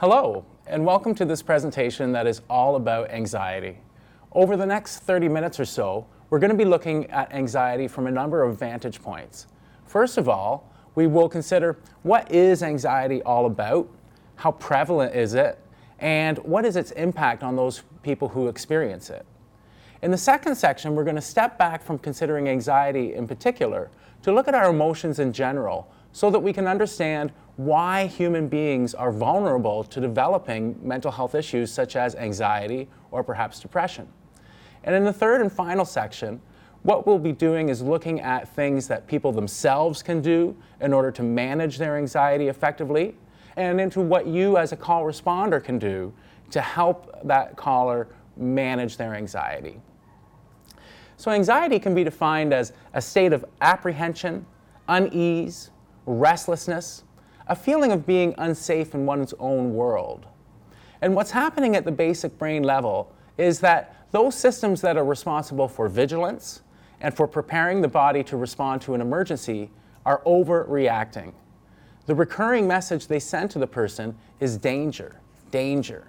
Hello, and welcome to this presentation that is all about anxiety. Over the next 30 minutes or so, we're going to be looking at anxiety from a number of vantage points. First of all, we will consider what is anxiety all about, how prevalent is it, and what is its impact on those people who experience it. In the second section, we're going to step back from considering anxiety in particular to look at our emotions in general so that we can understand why human beings are vulnerable to developing mental health issues such as anxiety or perhaps depression. And in the third and final section, what we'll be doing is looking at things that people themselves can do in order to manage their anxiety effectively, and into what you as a call responder can do to help that caller manage their anxiety. So, anxiety can be defined as a state of apprehension, unease, restlessness, a feeling of being unsafe in one's own world. And what's happening at the basic brain level is that those systems that are responsible for vigilance and for preparing the body to respond to an emergency are overreacting. The recurring message they send to the person is danger, danger.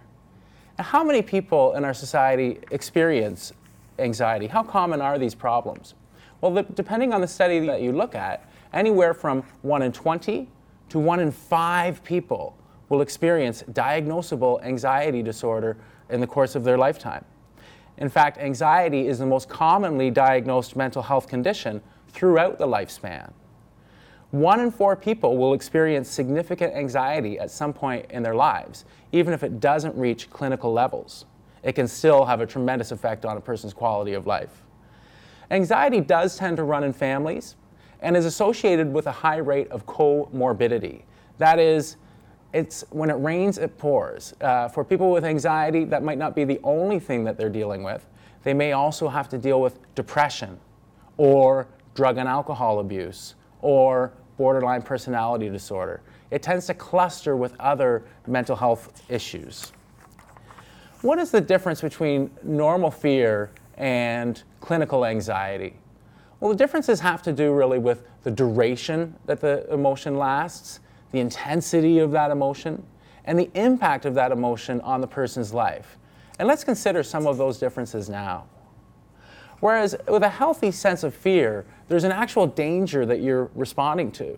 Now, how many people in our society experience anxiety? How common are these problems? Well, the, depending on the study that you look at, anywhere from 1 in 20 to 1 in 5 people will experience diagnosable anxiety disorder in the course of their lifetime. In fact, anxiety is the most commonly diagnosed mental health condition throughout the lifespan. One in four people will experience significant anxiety at some point in their lives, even if it doesn't reach clinical levels. It can still have a tremendous effect on a person's quality of life. Anxiety does tend to run in families, and is associated with a high rate of comorbidity. That is, it's when it rains, it pours. Uh, for people with anxiety, that might not be the only thing that they're dealing with. They may also have to deal with depression, or drug and alcohol abuse, or borderline personality disorder. It tends to cluster with other mental health issues. What is the difference between normal fear and clinical anxiety? Well, the differences have to do really with the duration that the emotion lasts, the intensity of that emotion, and the impact of that emotion on the person's life. And let's consider some of those differences now. Whereas with a healthy sense of fear, there's an actual danger that you're responding to.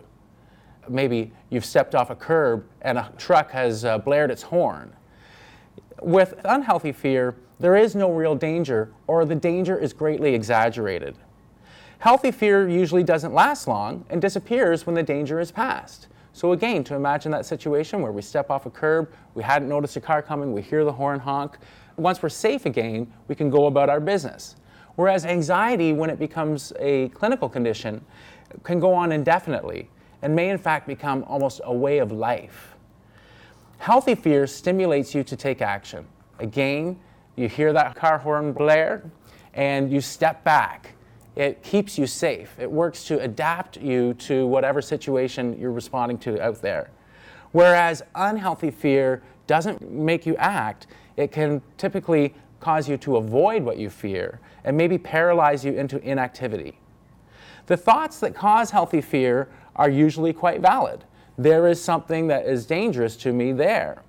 Maybe you've stepped off a curb and a truck has uh, blared its horn. With unhealthy fear, there is no real danger, or the danger is greatly exaggerated. Healthy fear usually doesn't last long and disappears when the danger is past. So again, to imagine that situation where we step off a curb, we hadn't noticed a car coming, we hear the horn honk. Once we're safe again, we can go about our business. Whereas anxiety, when it becomes a clinical condition, can go on indefinitely and may in fact become almost a way of life. Healthy fear stimulates you to take action. Again, you hear that car horn blare and you step back it keeps you safe. It works to adapt you to whatever situation you're responding to out there. Whereas unhealthy fear doesn't make you act, it can typically cause you to avoid what you fear and maybe paralyze you into inactivity. The thoughts that cause healthy fear are usually quite valid. There is something that is dangerous to me there.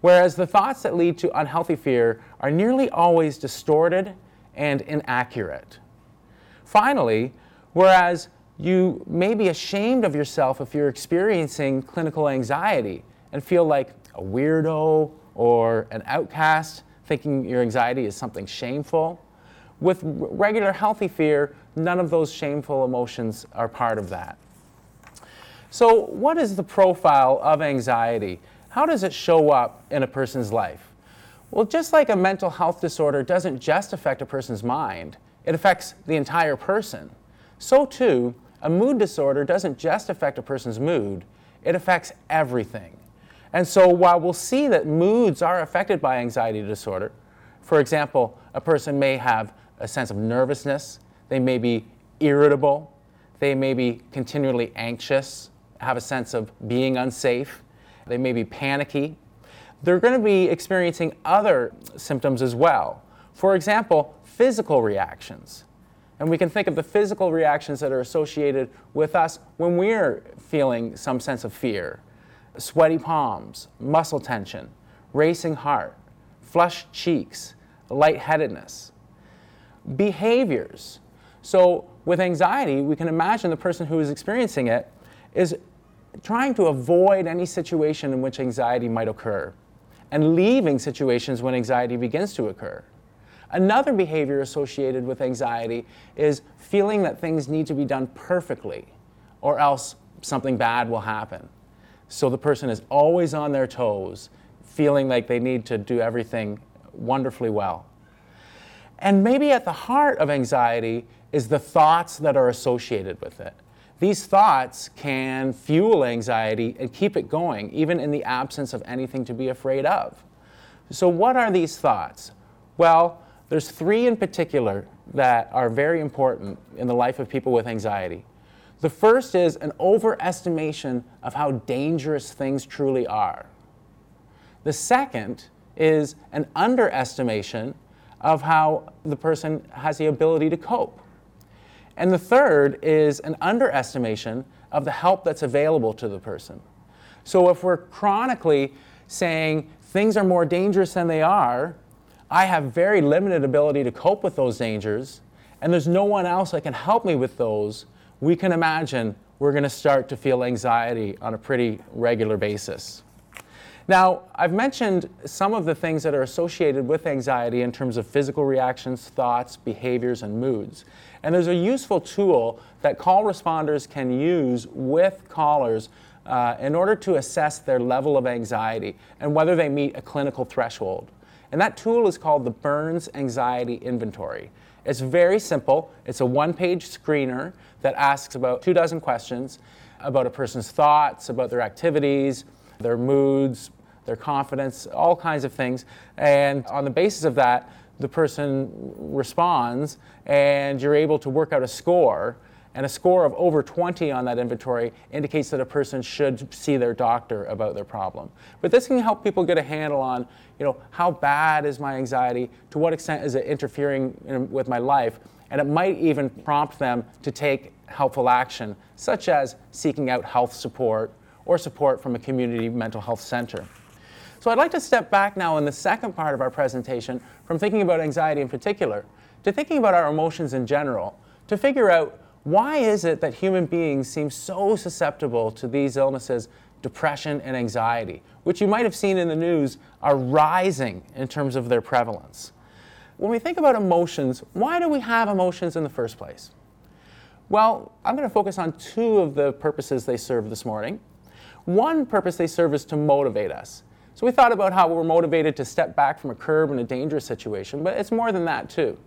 Whereas the thoughts that lead to unhealthy fear are nearly always distorted and inaccurate. Finally, whereas you may be ashamed of yourself if you're experiencing clinical anxiety and feel like a weirdo or an outcast, thinking your anxiety is something shameful. With regular healthy fear, none of those shameful emotions are part of that. So, what is the profile of anxiety? How does it show up in a person's life? Well, just like a mental health disorder doesn't just affect a person's mind, it affects the entire person. So too, a mood disorder doesn't just affect a person's mood, it affects everything. And so while we'll see that moods are affected by anxiety disorder, for example, a person may have a sense of nervousness, they may be irritable, they may be continually anxious, have a sense of being unsafe, they may be panicky. They're going to be experiencing other symptoms as well. For example, physical reactions. And we can think of the physical reactions that are associated with us when we're feeling some sense of fear sweaty palms, muscle tension, racing heart, flushed cheeks, lightheadedness. Behaviors. So, with anxiety, we can imagine the person who is experiencing it is trying to avoid any situation in which anxiety might occur and leaving situations when anxiety begins to occur. Another behavior associated with anxiety is feeling that things need to be done perfectly or else something bad will happen. So the person is always on their toes, feeling like they need to do everything wonderfully well. And maybe at the heart of anxiety is the thoughts that are associated with it. These thoughts can fuel anxiety and keep it going, even in the absence of anything to be afraid of. So, what are these thoughts? Well, there's three in particular that are very important in the life of people with anxiety. The first is an overestimation of how dangerous things truly are. The second is an underestimation of how the person has the ability to cope. And the third is an underestimation of the help that's available to the person. So if we're chronically saying things are more dangerous than they are, I have very limited ability to cope with those dangers, and there's no one else that can help me with those, we can imagine we're going to start to feel anxiety on a pretty regular basis. Now, I've mentioned some of the things that are associated with anxiety in terms of physical reactions, thoughts, behaviors, and moods. And there's a useful tool that call responders can use with callers uh, in order to assess their level of anxiety and whether they meet a clinical threshold. And that tool is called the Burns Anxiety Inventory. It's very simple. It's a one page screener that asks about two dozen questions about a person's thoughts, about their activities, their moods, their confidence, all kinds of things. And on the basis of that, the person responds, and you're able to work out a score. And a score of over 20 on that inventory indicates that a person should see their doctor about their problem. But this can help people get a handle on, you know, how bad is my anxiety? To what extent is it interfering in, with my life? And it might even prompt them to take helpful action, such as seeking out health support or support from a community mental health center. So I'd like to step back now in the second part of our presentation from thinking about anxiety in particular to thinking about our emotions in general to figure out why is it that human beings seem so susceptible to these illnesses, depression and anxiety, which you might have seen in the news are rising in terms of their prevalence. When we think about emotions, why do we have emotions in the first place? Well, I'm going to focus on two of the purposes they serve this morning. One purpose they serve is to motivate us. So we thought about how we're motivated to step back from a curb in a dangerous situation, but it's more than that too.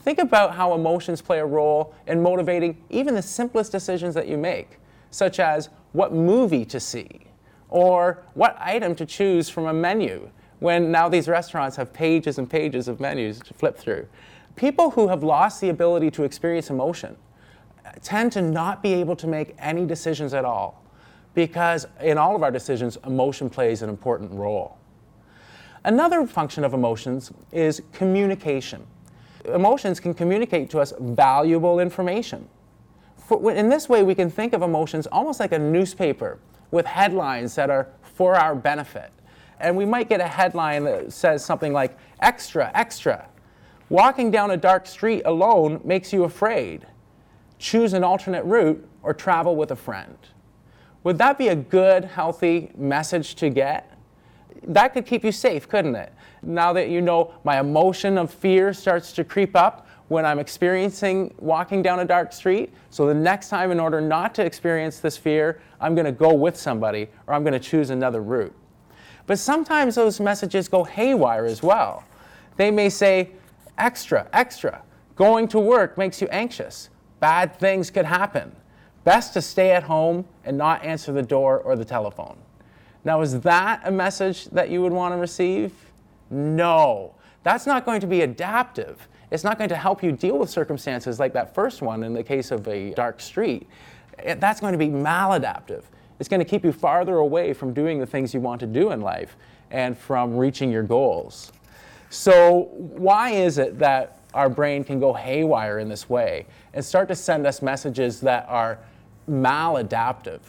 Think about how emotions play a role in motivating even the simplest decisions that you make, such as what movie to see or what item to choose from a menu when now these restaurants have pages and pages of menus to flip through. People who have lost the ability to experience emotion uh, tend to not be able to make any decisions at all because in all of our decisions, emotion plays an important role. Another function of emotions is communication. Emotions can communicate to us valuable information. For, in this way, we can think of emotions almost like a newspaper with headlines that are for our benefit. And we might get a headline that says something like, Extra, extra. Walking down a dark street alone makes you afraid. Choose an alternate route or travel with a friend. Would that be a good, healthy message to get? That could keep you safe, couldn't it? Now that you know my emotion of fear starts to creep up when I'm experiencing walking down a dark street. So the next time, in order not to experience this fear, I'm going to go with somebody or I'm going to choose another route. But sometimes those messages go haywire as well. They may say, extra, extra. Going to work makes you anxious. Bad things could happen best to stay at home and not answer the door or the telephone. Now, is that a message that you would want to receive? No. That's not going to be adaptive. It's not going to help you deal with circumstances like that first one in the case of a dark street. Eh, that's going to be maladaptive. It's going to keep you farther away from doing the things you want to do in life and from reaching your goals. So, why is it that our brain can go haywire in this way and start to send us messages that are maladaptive?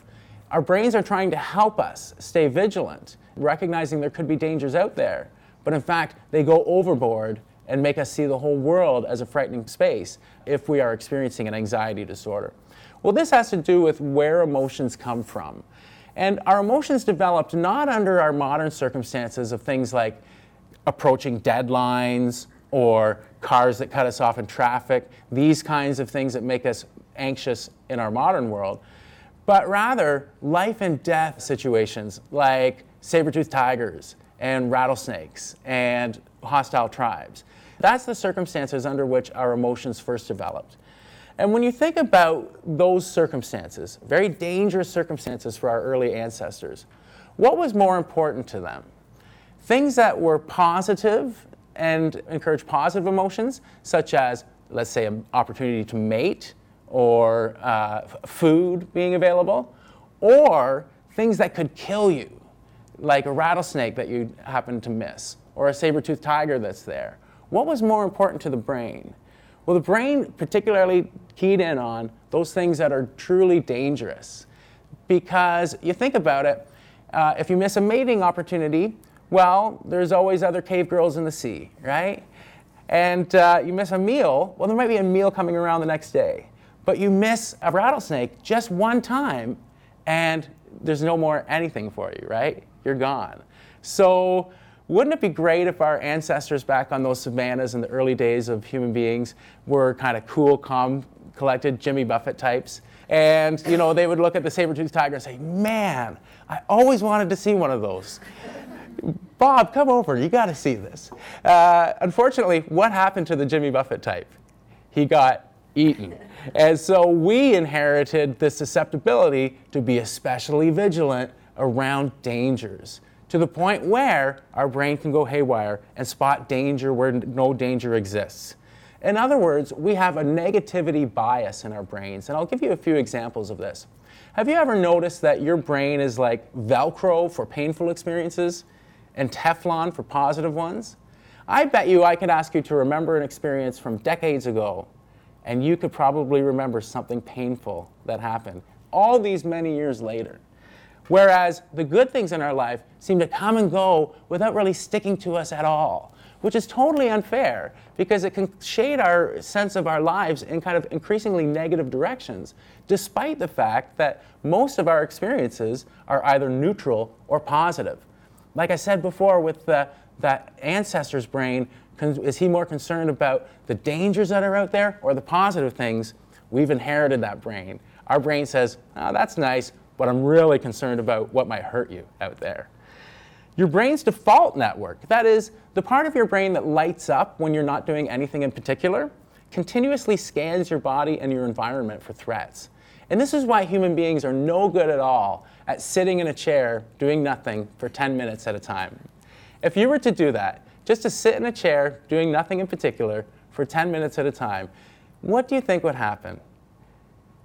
Our brains are trying to help us stay vigilant, recognizing there could be dangers out there. But in fact, they go overboard and make us see the whole world as a frightening space if we are experiencing an anxiety disorder. Well, this has to do with where emotions come from. And our emotions developed not under our modern circumstances of things like approaching deadlines or cars that cut us off in traffic, these kinds of things that make us anxious in our modern world, but rather life and death situations like saber-toothed tigers and rattlesnakes and hostile tribes. That's the circumstances under which our emotions first developed. And when you think about those circumstances, very dangerous circumstances for our early ancestors, what was more important to them? Things that were positive and encourage positive emotions, such as, let's say, an opportunity to mate or uh, food being available, or things that could kill you, like a rattlesnake that you happen to miss, or a saber toothed tiger that's there. What was more important to the brain? Well, the brain particularly keyed in on those things that are truly dangerous. Because you think about it, uh, if you miss a mating opportunity, well, there's always other cave girls in the sea, right? And uh, you miss a meal, well, there might be a meal coming around the next day. But you miss a rattlesnake just one time, and there's no more anything for you, right? You're gone. So wouldn't it be great if our ancestors back on those savannas in the early days of human beings were kind of cool, calm, collected Jimmy Buffett types? And you know, they would look at the saber-toothed tiger and say, "Man, I always wanted to see one of those." Bob, come over. You got to see this. Uh, unfortunately, what happened to the Jimmy Buffett type? He got eaten. And so we inherited the susceptibility to be especially vigilant around dangers to the point where our brain can go haywire and spot danger where no danger exists. In other words, we have a negativity bias in our brains, and I'll give you a few examples of this. Have you ever noticed that your brain is like Velcro for painful experiences and Teflon for positive ones? I bet you I could ask you to remember an experience from decades ago, and you could probably remember something painful that happened all these many years later. Whereas the good things in our life seem to come and go without really sticking to us at all, which is totally unfair because it can shade our sense of our lives in kind of increasingly negative directions, despite the fact that most of our experiences are either neutral or positive. Like I said before, with the, that ancestor's brain, is he more concerned about the dangers that are out there or the positive things? We've inherited that brain. Our brain says, oh, that's nice but I'm really concerned about what might hurt you out there. Your brain's default network, that is, the part of your brain that lights up when you're not doing anything in particular, continuously scans your body and your environment for threats. And this is why human beings are no good at all at sitting in a chair doing nothing for 10 minutes at a time. If you were to do that, just to sit in a chair doing nothing in particular for 10 minutes at a time, what do you think would happen?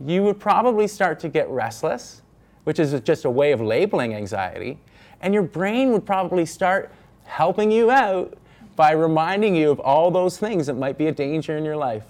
You would probably start to get restless which is just a way of labeling anxiety. And your brain would probably start helping you out by reminding you of all those things that might be a danger in your life.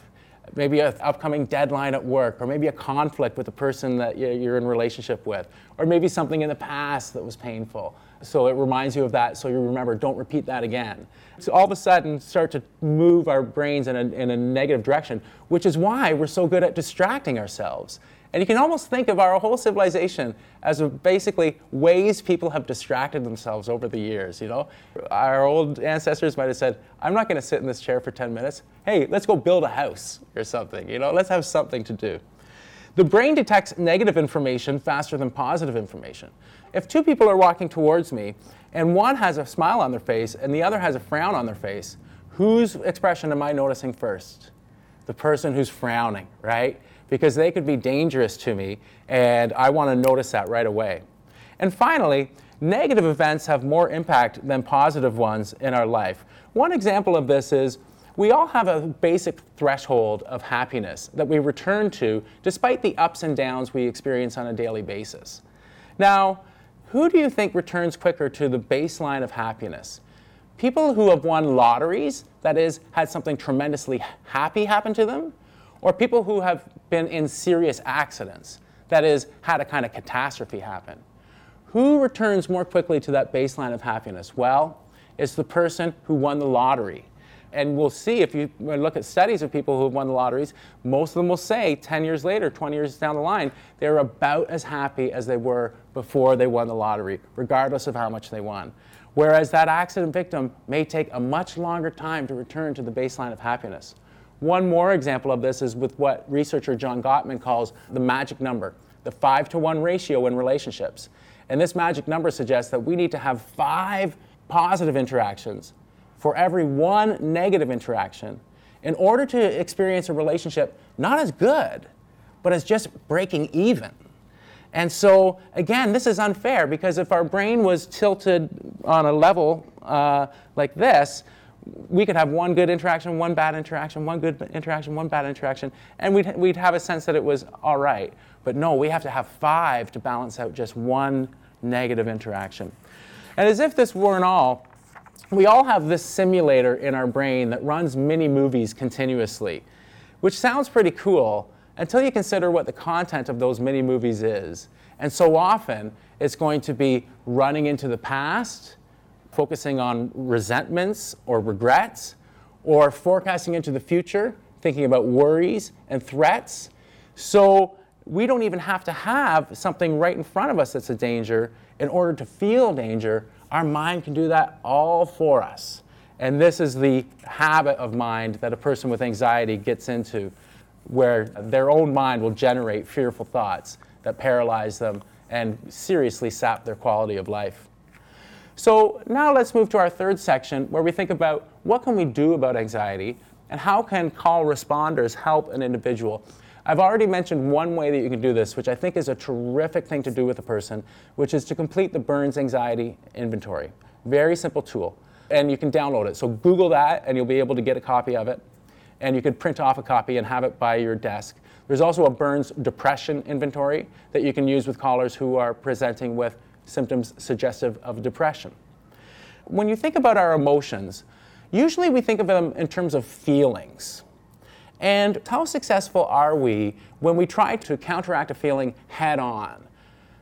Maybe an upcoming deadline at work, or maybe a conflict with the person that you're in relationship with, or maybe something in the past that was painful. So it reminds you of that, so you remember, don't repeat that again. So all of a sudden, start to move our brains in a, in a negative direction, which is why we're so good at distracting ourselves. And you can almost think of our whole civilization as basically ways people have distracted themselves over the years. You know, our old ancestors might have said, "I'm not going to sit in this chair for 10 minutes. Hey, let's go build a house or something. You know, let's have something to do." The brain detects negative information faster than positive information. If two people are walking towards me and one has a smile on their face and the other has a frown on their face, whose expression am I noticing first? The person who's frowning, right? because they could be dangerous to me, and I want to notice that right away. And finally, negative events have more impact than positive ones in our life. One example of this is we all have a basic threshold of happiness that we return to despite the ups and downs we experience on a daily basis. Now, who do you think returns quicker to the baseline of happiness? People who have won lotteries, that is, had something tremendously happy happen to them, or people who have been in serious accidents, that is, had a kind of catastrophe happen? Who returns more quickly to that baseline of happiness? Well, it's the person who won the lottery. And we'll see if you look at studies of people who have won the lotteries, most of them will say 10 years later, 20 years down the line, they're about as happy as they were before they won the lottery, regardless of how much they won. Whereas that accident victim may take a much longer time to return to the baseline of happiness. One more example of this is with what researcher John Gottman calls the magic number, the five to one ratio in relationships. And this magic number suggests that we need to have five positive interactions for every one negative interaction in order to experience a relationship not as good, but as just breaking even. And so, again, this is unfair because if our brain was tilted on a level uh, like this, we could have one good interaction, one bad interaction, one good interaction, one bad interaction, and we'd, we'd have a sense that it was all right. But no, we have to have five to balance out just one negative interaction. And as if this weren't all, we all have this simulator in our brain that runs mini movies continuously, which sounds pretty cool until you consider what the content of those mini movies is. And so often, it's going to be running into the past, focusing on resentments or regrets, or forecasting into the future, thinking about worries and threats. So we don't even have to have something right in front of us that's a danger in order to feel danger. Our mind can do that all for us. And this is the habit of mind that a person with anxiety gets into, where their own mind will generate fearful thoughts that paralyze them and seriously sap their quality of life. So now let's move to our third section where we think about what can we do about anxiety and how can call responders help an individual I've already mentioned one way that you can do this, which I think is a terrific thing to do with a person, which is to complete the Burns Anxiety Inventory. Very simple tool. And you can download it. So Google that, and you'll be able to get a copy of it. And you can print off a copy and have it by your desk. There's also a Burns Depression Inventory that you can use with callers who are presenting with symptoms suggestive of depression. When you think about our emotions, usually we think of them in terms of feelings. And how successful are we when we try to counteract a feeling head on?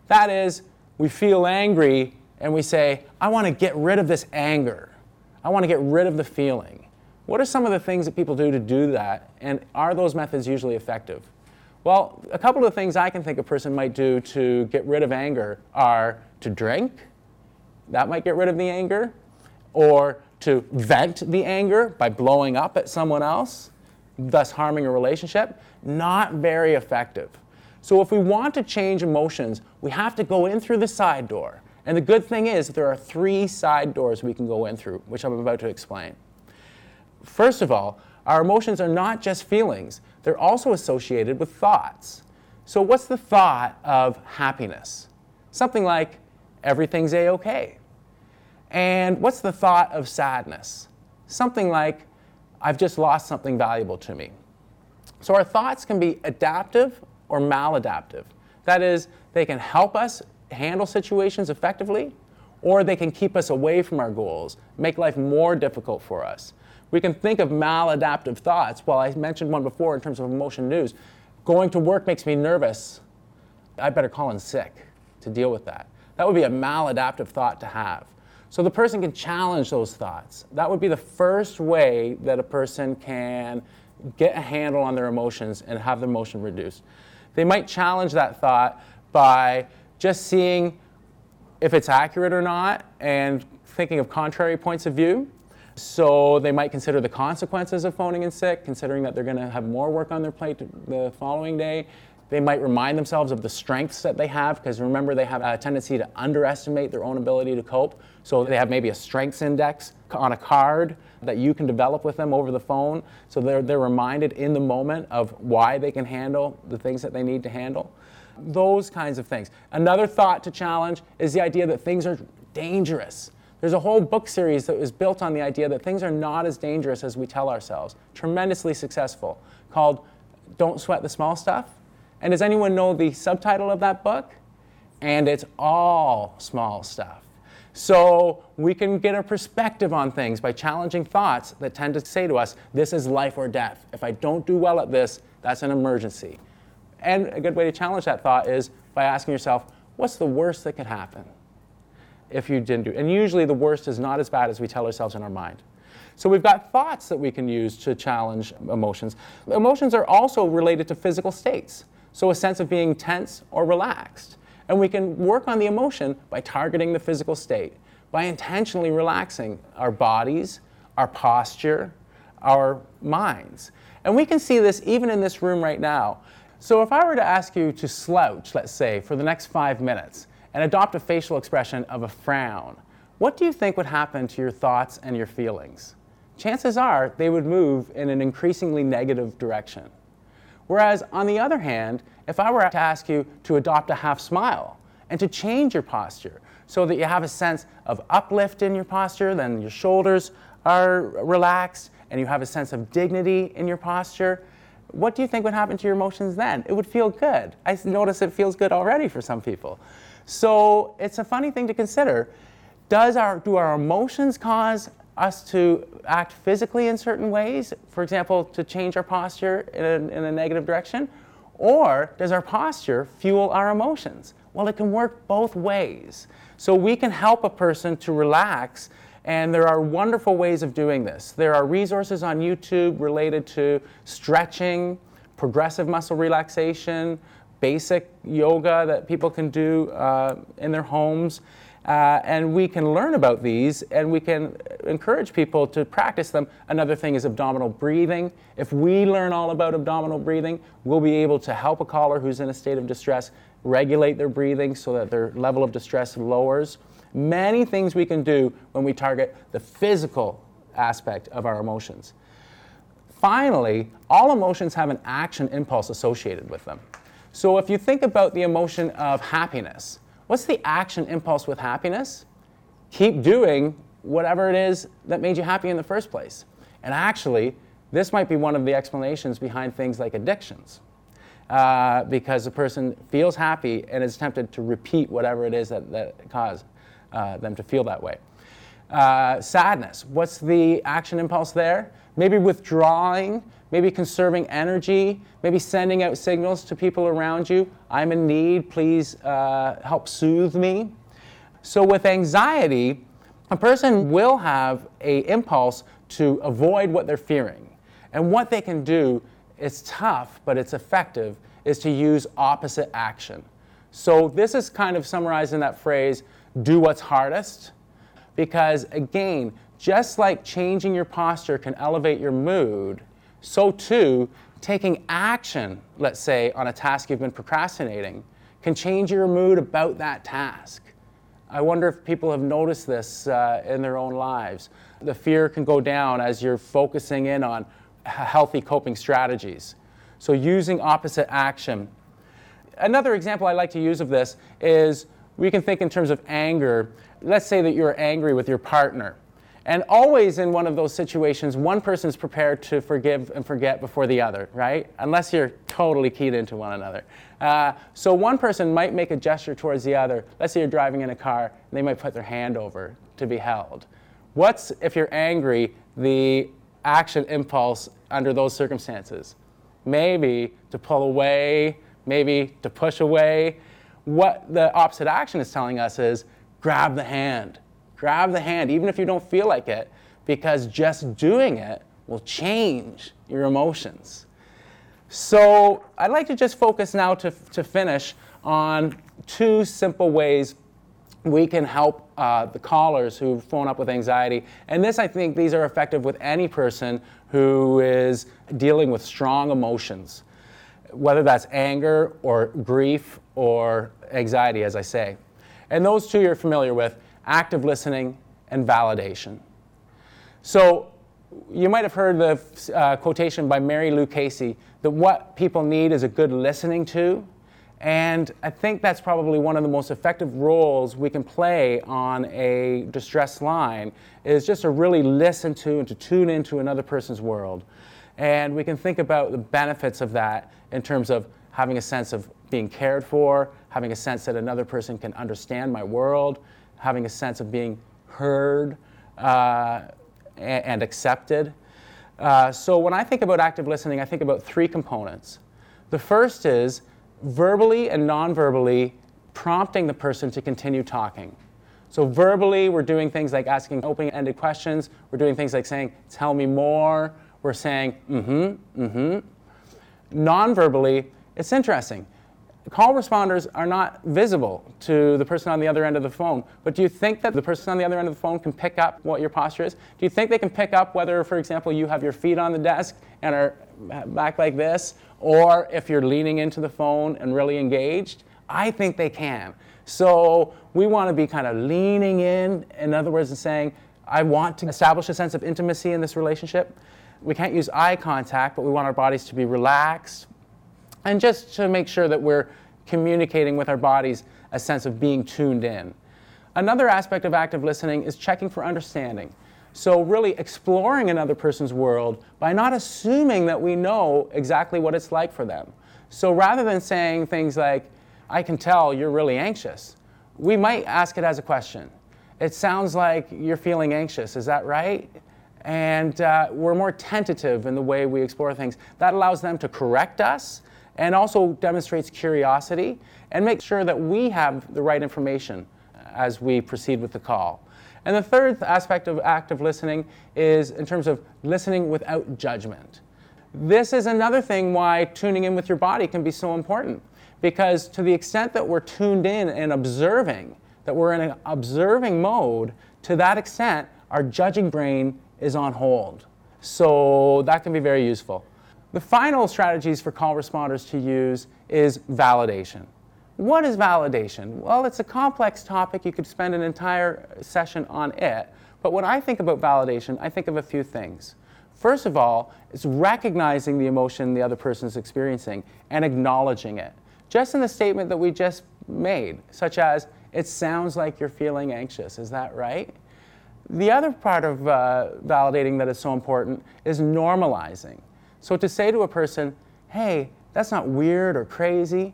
That is, we feel angry and we say, I want to get rid of this anger. I want to get rid of the feeling. What are some of the things that people do to do that? And are those methods usually effective? Well, a couple of things I can think a person might do to get rid of anger are to drink, that might get rid of the anger, or to vent the anger by blowing up at someone else thus harming a relationship, not very effective. So if we want to change emotions, we have to go in through the side door. And the good thing is there are three side doors we can go in through, which I'm about to explain. First of all, our emotions are not just feelings, they're also associated with thoughts. So, what's the thought of happiness? Something like, everything's a okay. And what's the thought of sadness? Something like, I've just lost something valuable to me. So our thoughts can be adaptive or maladaptive. That is, they can help us handle situations effectively, or they can keep us away from our goals, make life more difficult for us. We can think of maladaptive thoughts. Well, I mentioned one before in terms of emotion news. Going to work makes me nervous. I better call in sick to deal with that. That would be a maladaptive thought to have. So the person can challenge those thoughts. That would be the first way that a person can get a handle on their emotions and have their emotion reduced. They might challenge that thought by just seeing if it's accurate or not and thinking of contrary points of view. So they might consider the consequences of phoning in sick, considering that they're going to have more work on their plate the following day. They might remind themselves of the strengths that they have, because remember, they have a tendency to underestimate their own ability to cope. So they have maybe a strengths index on a card that you can develop with them over the phone. So they're, they're reminded in the moment of why they can handle the things that they need to handle. Those kinds of things. Another thought to challenge is the idea that things are dangerous. There's a whole book series that was built on the idea that things are not as dangerous as we tell ourselves. Tremendously successful, called Don't Sweat the Small Stuff. And does anyone know the subtitle of that book? And it's all small stuff. So we can get a perspective on things by challenging thoughts that tend to say to us, this is life or death. If I don't do well at this, that's an emergency. And a good way to challenge that thought is by asking yourself, what's the worst that could happen if you didn't do? And usually the worst is not as bad as we tell ourselves in our mind. So we've got thoughts that we can use to challenge emotions. Emotions are also related to physical states. So a sense of being tense or relaxed. And we can work on the emotion by targeting the physical state, by intentionally relaxing our bodies, our posture, our minds. And we can see this even in this room right now. So if I were to ask you to slouch, let's say, for the next five minutes and adopt a facial expression of a frown, what do you think would happen to your thoughts and your feelings? Chances are they would move in an increasingly negative direction. Whereas, on the other hand, if I were to ask you to adopt a half smile and to change your posture so that you have a sense of uplift in your posture, then your shoulders are relaxed and you have a sense of dignity in your posture, what do you think would happen to your emotions then? It would feel good. I notice it feels good already for some people. So it's a funny thing to consider. Does our, do our emotions cause us to act physically in certain ways, for example, to change our posture in a, in a negative direction? Or does our posture fuel our emotions? Well, it can work both ways. So we can help a person to relax, and there are wonderful ways of doing this. There are resources on YouTube related to stretching, progressive muscle relaxation, basic yoga that people can do uh, in their homes. Uh, and we can learn about these and we can encourage people to practice them. Another thing is abdominal breathing. If we learn all about abdominal breathing, we'll be able to help a caller who's in a state of distress regulate their breathing so that their level of distress lowers. Many things we can do when we target the physical aspect of our emotions. Finally, all emotions have an action impulse associated with them. So if you think about the emotion of happiness, What's the action impulse with happiness? Keep doing whatever it is that made you happy in the first place. And actually, this might be one of the explanations behind things like addictions. Uh, because the person feels happy and is tempted to repeat whatever it is that, that caused uh, them to feel that way. Uh, sadness, what's the action impulse there? Maybe withdrawing, maybe conserving energy, maybe sending out signals to people around you I'm in need, please uh, help soothe me. So, with anxiety, a person will have a impulse to avoid what they're fearing. And what they can do is tough, but it's effective, is to use opposite action. So, this is kind of summarized in that phrase do what's hardest. Because again, just like changing your posture can elevate your mood, so too, taking action, let's say, on a task you've been procrastinating, can change your mood about that task. I wonder if people have noticed this uh, in their own lives. The fear can go down as you're focusing in on healthy coping strategies. So, using opposite action. Another example I like to use of this is we can think in terms of anger. Let's say that you're angry with your partner and always in one of those situations, one person is prepared to forgive and forget before the other, right? Unless you're totally keyed into one another. Uh, so one person might make a gesture towards the other. Let's say you're driving in a car, and they might put their hand over to be held. What's, if you're angry, the action impulse under those circumstances? Maybe to pull away, maybe to push away. What the opposite action is telling us is grab the hand Grab the hand, even if you don't feel like it, because just doing it will change your emotions. So I'd like to just focus now to, to finish on two simple ways we can help uh, the callers who phone up with anxiety. And this, I think, these are effective with any person who is dealing with strong emotions. whether that's anger or grief or anxiety, as I say. And those two you're familiar with active listening and validation. So you might have heard the uh, quotation by Mary Lou Casey that what people need is a good listening to. And I think that's probably one of the most effective roles we can play on a distress line is just to really listen to and to tune into another person's world. And we can think about the benefits of that in terms of having a sense of being cared for, having a sense that another person can understand my world, having a sense of being heard uh, and, accepted. Uh, so when I think about active listening, I think about three components. The first is verbally and non-verbally prompting the person to continue talking. So verbally, we're doing things like asking open-ended questions. We're doing things like saying, tell me more. We're saying, mm-hmm, mm-hmm. Non-verbally, it's interesting. Call responders are not visible to the person on the other end of the phone. But do you think that the person on the other end of the phone can pick up what your posture is? Do you think they can pick up whether, for example, you have your feet on the desk and are back like this, or if you're leaning into the phone and really engaged? I think they can. So we want to be kind of leaning in, in other words, and saying, I want to establish a sense of intimacy in this relationship. We can't use eye contact, but we want our bodies to be relaxed. And just to make sure that we're communicating with our bodies a sense of being tuned in. Another aspect of active listening is checking for understanding. So, really exploring another person's world by not assuming that we know exactly what it's like for them. So, rather than saying things like, I can tell you're really anxious, we might ask it as a question. It sounds like you're feeling anxious, is that right? And uh, we're more tentative in the way we explore things. That allows them to correct us and also demonstrates curiosity and makes sure that we have the right information as we proceed with the call. And the third aspect of active listening is in terms of listening without judgment. This is another thing why tuning in with your body can be so important. Because to the extent that we're tuned in and observing, that we're in an observing mode, to that extent, our judging brain is on hold. So that can be very useful. The final strategies for call responders to use is validation. What is validation? Well, it's a complex topic. You could spend an entire session on it. But when I think about validation, I think of a few things. First of all, it's recognizing the emotion the other person is experiencing and acknowledging it. Just in the statement that we just made, such as, it sounds like you're feeling anxious. Is that right? The other part of uh, validating that is so important is normalizing. So to say to a person, hey, that's not weird or crazy,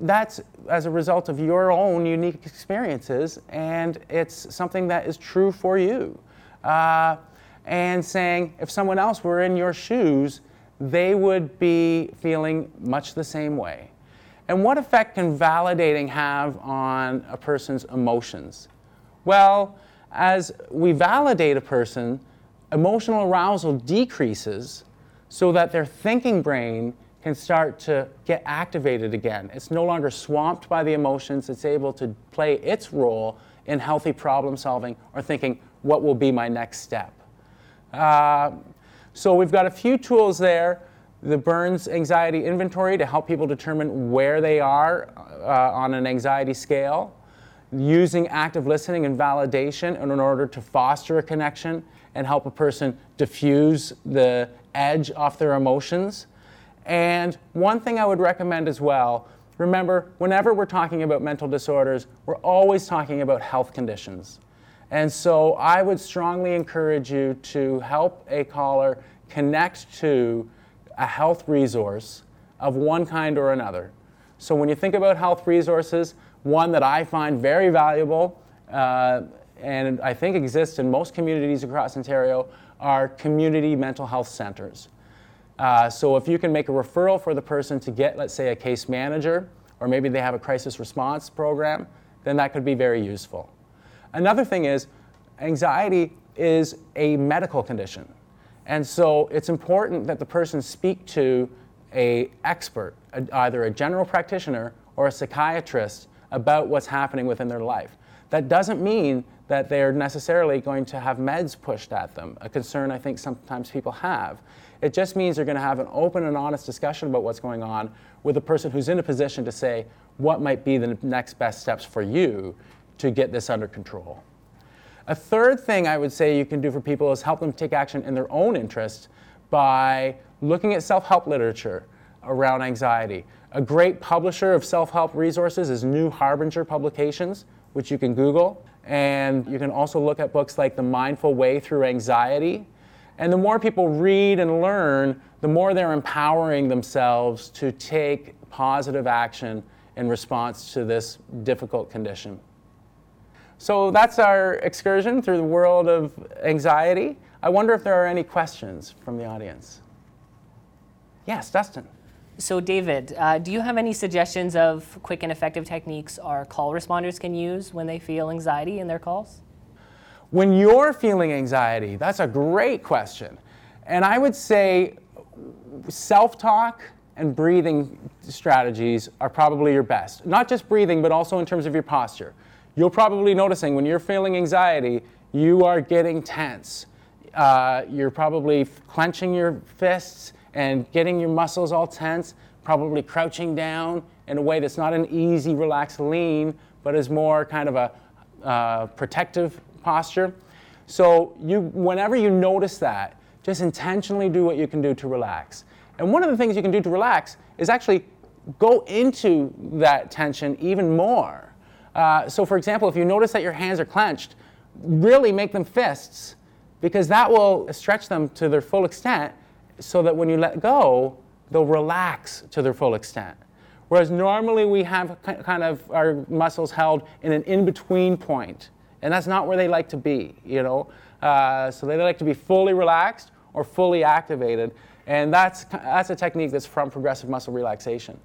that's as a result of your own unique experiences, and it's something that is true for you. Uh, and saying if someone else were in your shoes, they would be feeling much the same way. And what effect can validating have on a person's emotions? Well, as we validate a person, emotional arousal decreases so that their thinking brain can start to get activated again. It's no longer swamped by the emotions, it's able to play its role in healthy problem solving or thinking, what will be my next step? Uh, so we've got a few tools there. The Burns Anxiety Inventory to help people determine where they are uh, on an anxiety scale. Using active listening and validation in order to foster a connection and help a person diffuse the edge off their emotions. And one thing I would recommend as well remember, whenever we're talking about mental disorders, we're always talking about health conditions. And so I would strongly encourage you to help a caller connect to a health resource of one kind or another. So when you think about health resources, one that I find very valuable uh, and I think exists in most communities across Ontario are community mental health centers. Uh, so if you can make a referral for the person to get, let's say, a case manager, or maybe they have a crisis response program, then that could be very useful. Another thing is, anxiety is a medical condition. And so it's important that the person speak to a expert, a, either a general practitioner or a psychiatrist about what's happening within their life. That doesn't mean that they're necessarily going to have meds pushed at them, a concern I think sometimes people have. It just means you're going to have an open and honest discussion about what's going on with a person who's in a position to say what might be the next best steps for you to get this under control. A third thing I would say you can do for people is help them take action in their own interest by looking at self help literature around anxiety. A great publisher of self help resources is New Harbinger Publications, which you can Google. And you can also look at books like The Mindful Way Through Anxiety. And the more people read and learn, the more they're empowering themselves to take positive action in response to this difficult condition. So that's our excursion through the world of anxiety. I wonder if there are any questions from the audience. Yes, Dustin. So, David, uh, do you have any suggestions of quick and effective techniques our call responders can use when they feel anxiety in their calls? When you're feeling anxiety, that's a great question. And I would say self talk and breathing strategies are probably your best. Not just breathing, but also in terms of your posture. You're probably noticing when you're feeling anxiety, you are getting tense. Uh, you're probably clenching your fists and getting your muscles all tense, probably crouching down in a way that's not an easy, relaxed lean, but is more kind of a uh, protective posture. So you, whenever you notice that, just intentionally do what you can do to relax. And one of the things you can do to relax is actually go into that tension even more. Uh, so, for example, if you notice that your hands are clenched, really make them fists because that will stretch them to their full extent so that when you let go, they'll relax to their full extent. Whereas normally we have kind of our muscles held in an in between point, and that's not where they like to be, you know. Uh, so they like to be fully relaxed or fully activated, and that's, that's a technique that's from progressive muscle relaxation.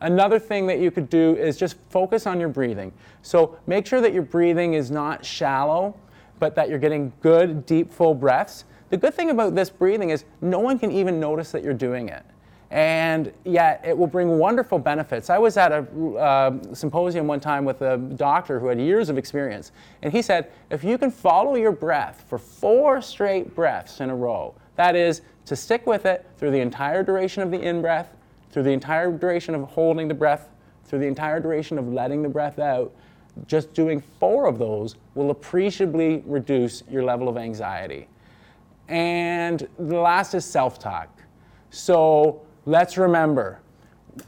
Another thing that you could do is just focus on your breathing. So make sure that your breathing is not shallow, but that you're getting good, deep, full breaths. The good thing about this breathing is no one can even notice that you're doing it. And yet, it will bring wonderful benefits. I was at a uh, symposium one time with a doctor who had years of experience, and he said if you can follow your breath for four straight breaths in a row, that is, to stick with it through the entire duration of the in breath, through the entire duration of holding the breath, through the entire duration of letting the breath out, just doing four of those will appreciably reduce your level of anxiety. And the last is self talk. So let's remember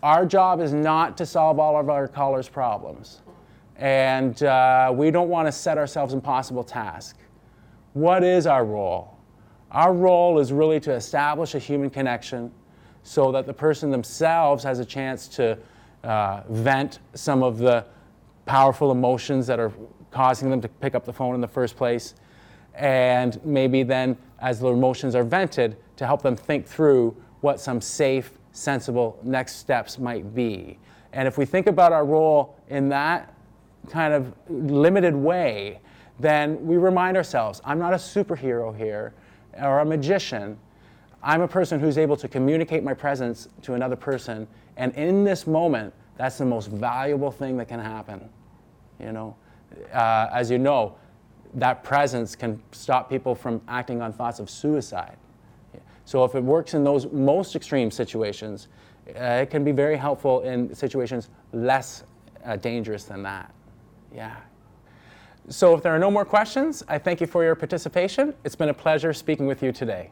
our job is not to solve all of our callers' problems. And uh, we don't want to set ourselves impossible tasks. What is our role? Our role is really to establish a human connection so that the person themselves has a chance to uh, vent some of the powerful emotions that are causing them to pick up the phone in the first place and maybe then as the emotions are vented to help them think through what some safe sensible next steps might be. And if we think about our role in that kind of limited way then we remind ourselves i'm not a superhero here or a magician. I'm a person who's able to communicate my presence to another person and in this moment that's the most valuable thing that can happen. You know? Uh, as you know that presence can stop people from acting on thoughts of suicide. So if it works in those most extreme situations, uh, it can be very helpful in situations less uh, dangerous than that. Yeah. So if there are no more questions, I thank you for your participation. It's been a pleasure speaking with you today.